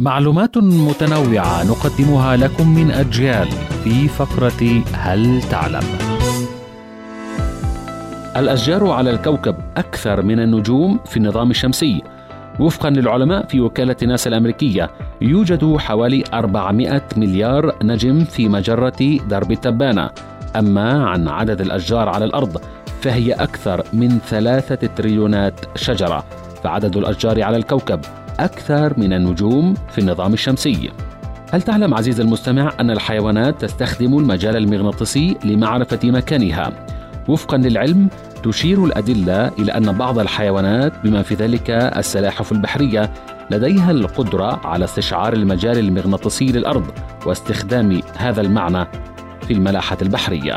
معلومات متنوعة نقدمها لكم من أجيال في فقرة هل تعلم؟ الأشجار على الكوكب أكثر من النجوم في النظام الشمسي. وفقا للعلماء في وكالة ناسا الأمريكية يوجد حوالي 400 مليار نجم في مجرة درب التبانة. أما عن عدد الأشجار على الأرض فهي أكثر من ثلاثة تريليونات شجرة. فعدد الأشجار على الكوكب أكثر من النجوم في النظام الشمسي هل تعلم عزيزي المستمع أن الحيوانات تستخدم المجال المغناطيسي لمعرفة مكانها؟ وفقا للعلم تشير الأدلة إلى أن بعض الحيوانات بما في ذلك السلاحف البحرية لديها القدرة على استشعار المجال المغناطيسي للأرض واستخدام هذا المعنى في الملاحة البحرية.